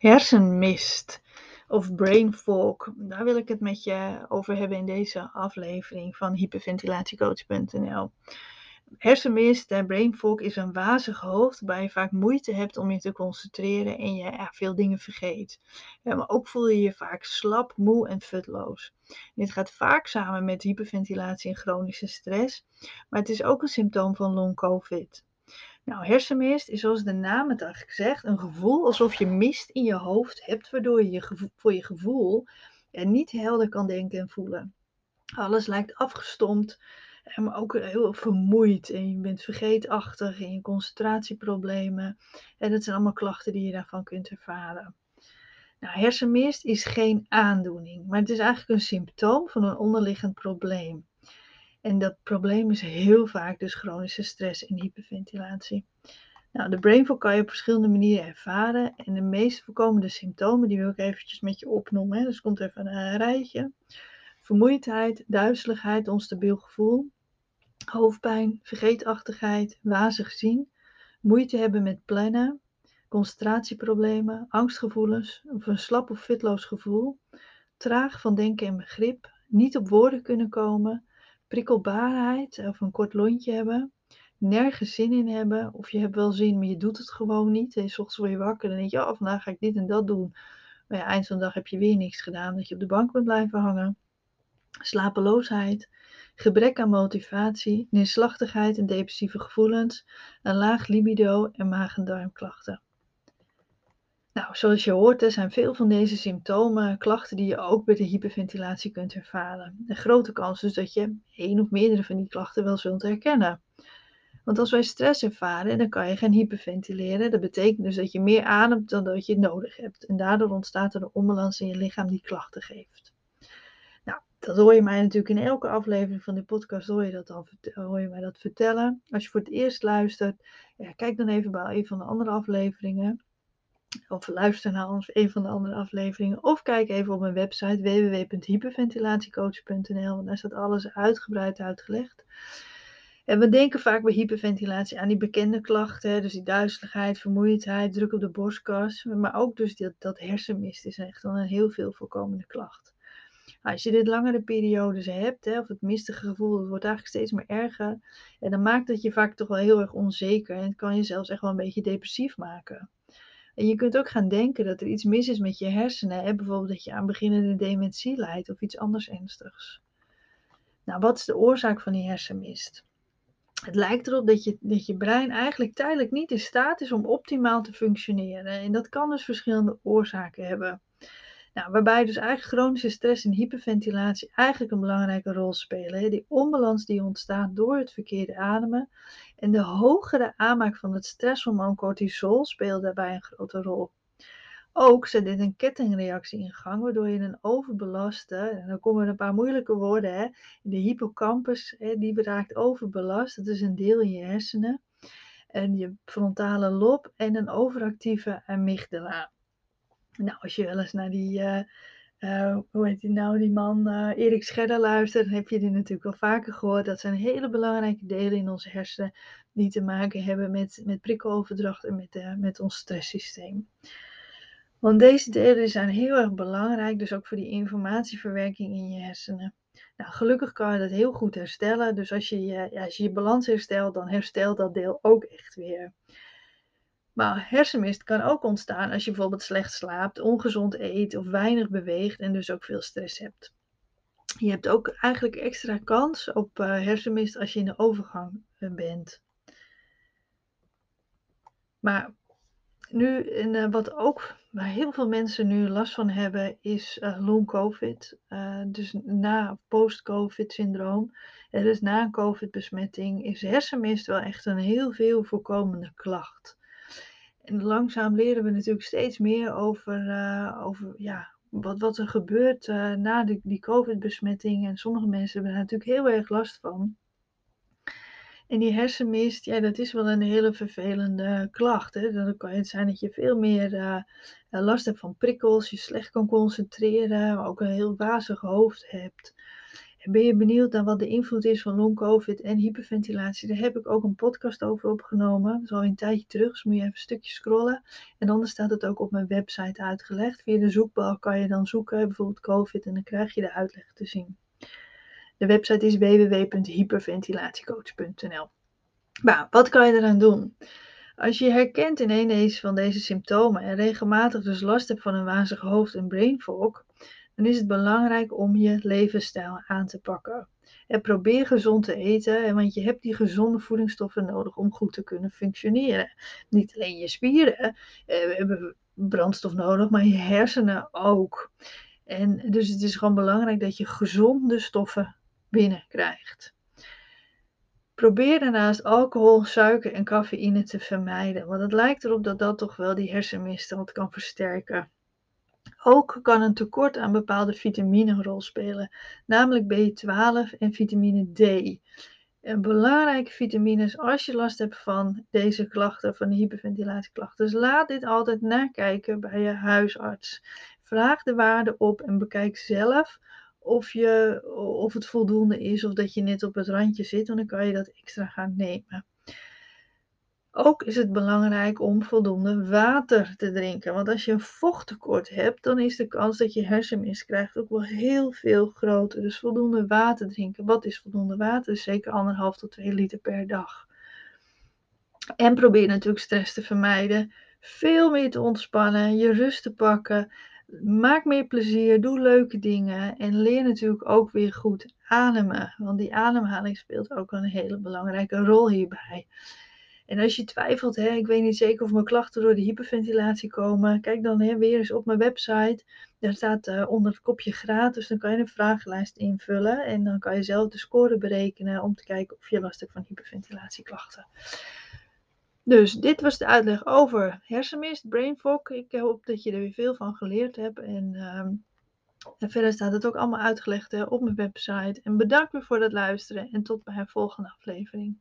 hersenmist of brain fog. Daar wil ik het met je over hebben in deze aflevering van hyperventilatiecoach.nl. Hersenmist, en brain fog, is een wazig hoofd waar je vaak moeite hebt om je te concentreren en je veel dingen vergeet. Ja, maar ook voel je je vaak slap, moe en futloos. Dit gaat vaak samen met hyperventilatie en chronische stress, maar het is ook een symptoom van long COVID. Nou, hersenmist is zoals de naam het eigenlijk zegt, een gevoel alsof je mist in je hoofd hebt, waardoor je, je voor je gevoel ja, niet helder kan denken en voelen. Alles lijkt afgestompt, maar ook heel vermoeid en je bent vergeetachtig en je concentratieproblemen. En dat zijn allemaal klachten die je daarvan kunt ervaren. Nou, hersenmist is geen aandoening, maar het is eigenlijk een symptoom van een onderliggend probleem. En dat probleem is heel vaak dus chronische stress en hyperventilatie. Nou, de brain fog kan je op verschillende manieren ervaren. En de meest voorkomende symptomen, die wil ik eventjes met je opnoemen. Hè. Dus komt even een rijtje. Vermoeidheid, duizeligheid, onstabiel gevoel. Hoofdpijn, vergeetachtigheid, wazig zien. Moeite hebben met plannen. Concentratieproblemen, angstgevoelens of een slap of fitloos gevoel. Traag van denken en begrip. Niet op woorden kunnen komen prikkelbaarheid of een kort lontje hebben, nergens zin in hebben, of je hebt wel zin, maar je doet het gewoon niet. En s ochtends word je wakker en denk je, ja, vandaag ga ik dit en dat doen. Maar ja, eind van de dag heb je weer niks gedaan, dat je op de bank bent blijven hangen. Slapeloosheid, gebrek aan motivatie, neerslachtigheid en depressieve gevoelens, een laag libido en maag- en darmklachten. Nou, zoals je hoort, zijn veel van deze symptomen klachten die je ook bij de hyperventilatie kunt ervaren. Een grote kans is dat je één of meerdere van die klachten wel zult herkennen. Want als wij stress ervaren, dan kan je gaan hyperventileren. Dat betekent dus dat je meer ademt dan dat je nodig hebt. En daardoor ontstaat er een onbalans in je lichaam die klachten geeft. Nou, dat hoor je mij natuurlijk in elke aflevering van de podcast, hoor je, dat dan, hoor je mij dat vertellen. Als je voor het eerst luistert, kijk dan even bij een van de andere afleveringen. Of luister naar een van de andere afleveringen. Of kijk even op mijn website www.hyperventilatiecoach.nl. Want daar staat alles uitgebreid uitgelegd. En we denken vaak bij hyperventilatie aan die bekende klachten. Dus die duizeligheid, vermoeidheid, druk op de borstkas. Maar ook dus dat, dat hersenmist is echt wel een heel veel voorkomende klacht. Als je dit langere periodes hebt, hè, of het mistige gevoel, het wordt eigenlijk steeds meer erger. En dan maakt het je vaak toch wel heel erg onzeker. En het kan je zelfs echt wel een beetje depressief maken. En je kunt ook gaan denken dat er iets mis is met je hersenen. Hè? Bijvoorbeeld dat je aan beginnende dementie lijdt of iets anders ernstigs. Nou, wat is de oorzaak van die hersenmist? Het lijkt erop dat je, dat je brein eigenlijk tijdelijk niet in staat is om optimaal te functioneren. En dat kan dus verschillende oorzaken hebben. Nou, waarbij dus eigenlijk chronische stress en hyperventilatie eigenlijk een belangrijke rol spelen. Die onbalans die ontstaat door het verkeerde ademen. En de hogere aanmaak van het stresshormoon cortisol speelt daarbij een grote rol. Ook zet dit een kettingreactie in gang, waardoor je een overbelaste, en dan komen er een paar moeilijke woorden, hè, de hippocampus, hè, die raakt overbelast, dat is een deel in je hersenen, en je frontale lob en een overactieve amygdala. Nou, als je wel eens naar die, uh, uh, hoe heet die nou, die man, uh, Erik Scherder luistert, dan heb je die natuurlijk al vaker gehoord. Dat zijn hele belangrijke delen in onze hersenen die te maken hebben met, met prikkeloverdracht en met, met ons stresssysteem. Want deze delen zijn heel erg belangrijk, dus ook voor die informatieverwerking in je hersenen. Nou, gelukkig kan je dat heel goed herstellen. Dus als je, ja, als je je balans herstelt, dan herstelt dat deel ook echt weer. Maar hersenmist kan ook ontstaan als je bijvoorbeeld slecht slaapt, ongezond eet of weinig beweegt en dus ook veel stress hebt. Je hebt ook eigenlijk extra kans op uh, hersenmist als je in de overgang uh, bent. Maar nu, en, uh, wat ook waar heel veel mensen nu last van hebben, is long COVID. dus na post-COVID syndroom. dus na een COVID-besmetting is hersenmist wel echt een heel veel voorkomende klacht. En langzaam leren we natuurlijk steeds meer over, uh, over ja, wat, wat er gebeurt uh, na de, die COVID-besmetting. En sommige mensen hebben daar natuurlijk heel erg last van. En die hersenmist, ja, dat is wel een hele vervelende klacht. Hè? Dan kan het zijn dat je veel meer uh, last hebt van prikkels, je slecht kan concentreren, maar ook een heel wazig hoofd hebt. Ben je benieuwd naar wat de invloed is van long-covid en hyperventilatie? Daar heb ik ook een podcast over opgenomen. Dat is al een tijdje terug, dus moet je even een stukje scrollen. En anders staat het ook op mijn website uitgelegd. Via de zoekbalk kan je dan zoeken, bijvoorbeeld covid, en dan krijg je de uitleg te zien. De website is www.hyperventilatiecoach.nl. Maar wat kan je eraan doen? Als je herkent in een van deze symptomen en regelmatig dus last hebt van een wazig hoofd en brain fog, dan is het belangrijk om je levensstijl aan te pakken. En probeer gezond te eten, want je hebt die gezonde voedingsstoffen nodig om goed te kunnen functioneren. Niet alleen je spieren hebben brandstof nodig, maar je hersenen ook. En dus het is gewoon belangrijk dat je gezonde stoffen binnenkrijgt. Probeer daarnaast alcohol, suiker en cafeïne te vermijden, want het lijkt erop dat dat toch wel die hersenmisstand kan versterken. Ook kan een tekort aan bepaalde vitamine een rol spelen, namelijk B12 en vitamine D. En belangrijke vitamines als je last hebt van deze klachten, van de hyperventilatieklachten. Dus laat dit altijd nakijken bij je huisarts. Vraag de waarde op en bekijk zelf of, je, of het voldoende is of dat je net op het randje zit. Dan kan je dat extra gaan nemen. Ook is het belangrijk om voldoende water te drinken. Want als je een vochttekort hebt, dan is de kans dat je hersenmist krijgt ook wel heel veel groter. Dus voldoende water drinken. Wat is voldoende water? Zeker anderhalf tot 2 liter per dag. En probeer natuurlijk stress te vermijden. Veel meer te ontspannen, je rust te pakken. Maak meer plezier, doe leuke dingen en leer natuurlijk ook weer goed ademen. Want die ademhaling speelt ook een hele belangrijke rol hierbij. En als je twijfelt, hè, ik weet niet zeker of mijn klachten door de hyperventilatie komen, kijk dan hè, weer eens op mijn website. Daar staat uh, onder het kopje gratis, dan kan je een vragenlijst invullen en dan kan je zelf de score berekenen om te kijken of je last hebt van hyperventilatieklachten. Dus dit was de uitleg over hersenmist, brain fog. Ik hoop dat je er weer veel van geleerd hebt. En, ehm, en verder staat het ook allemaal uitgelegd hè, op mijn website. En bedankt weer voor het luisteren en tot bij een volgende aflevering.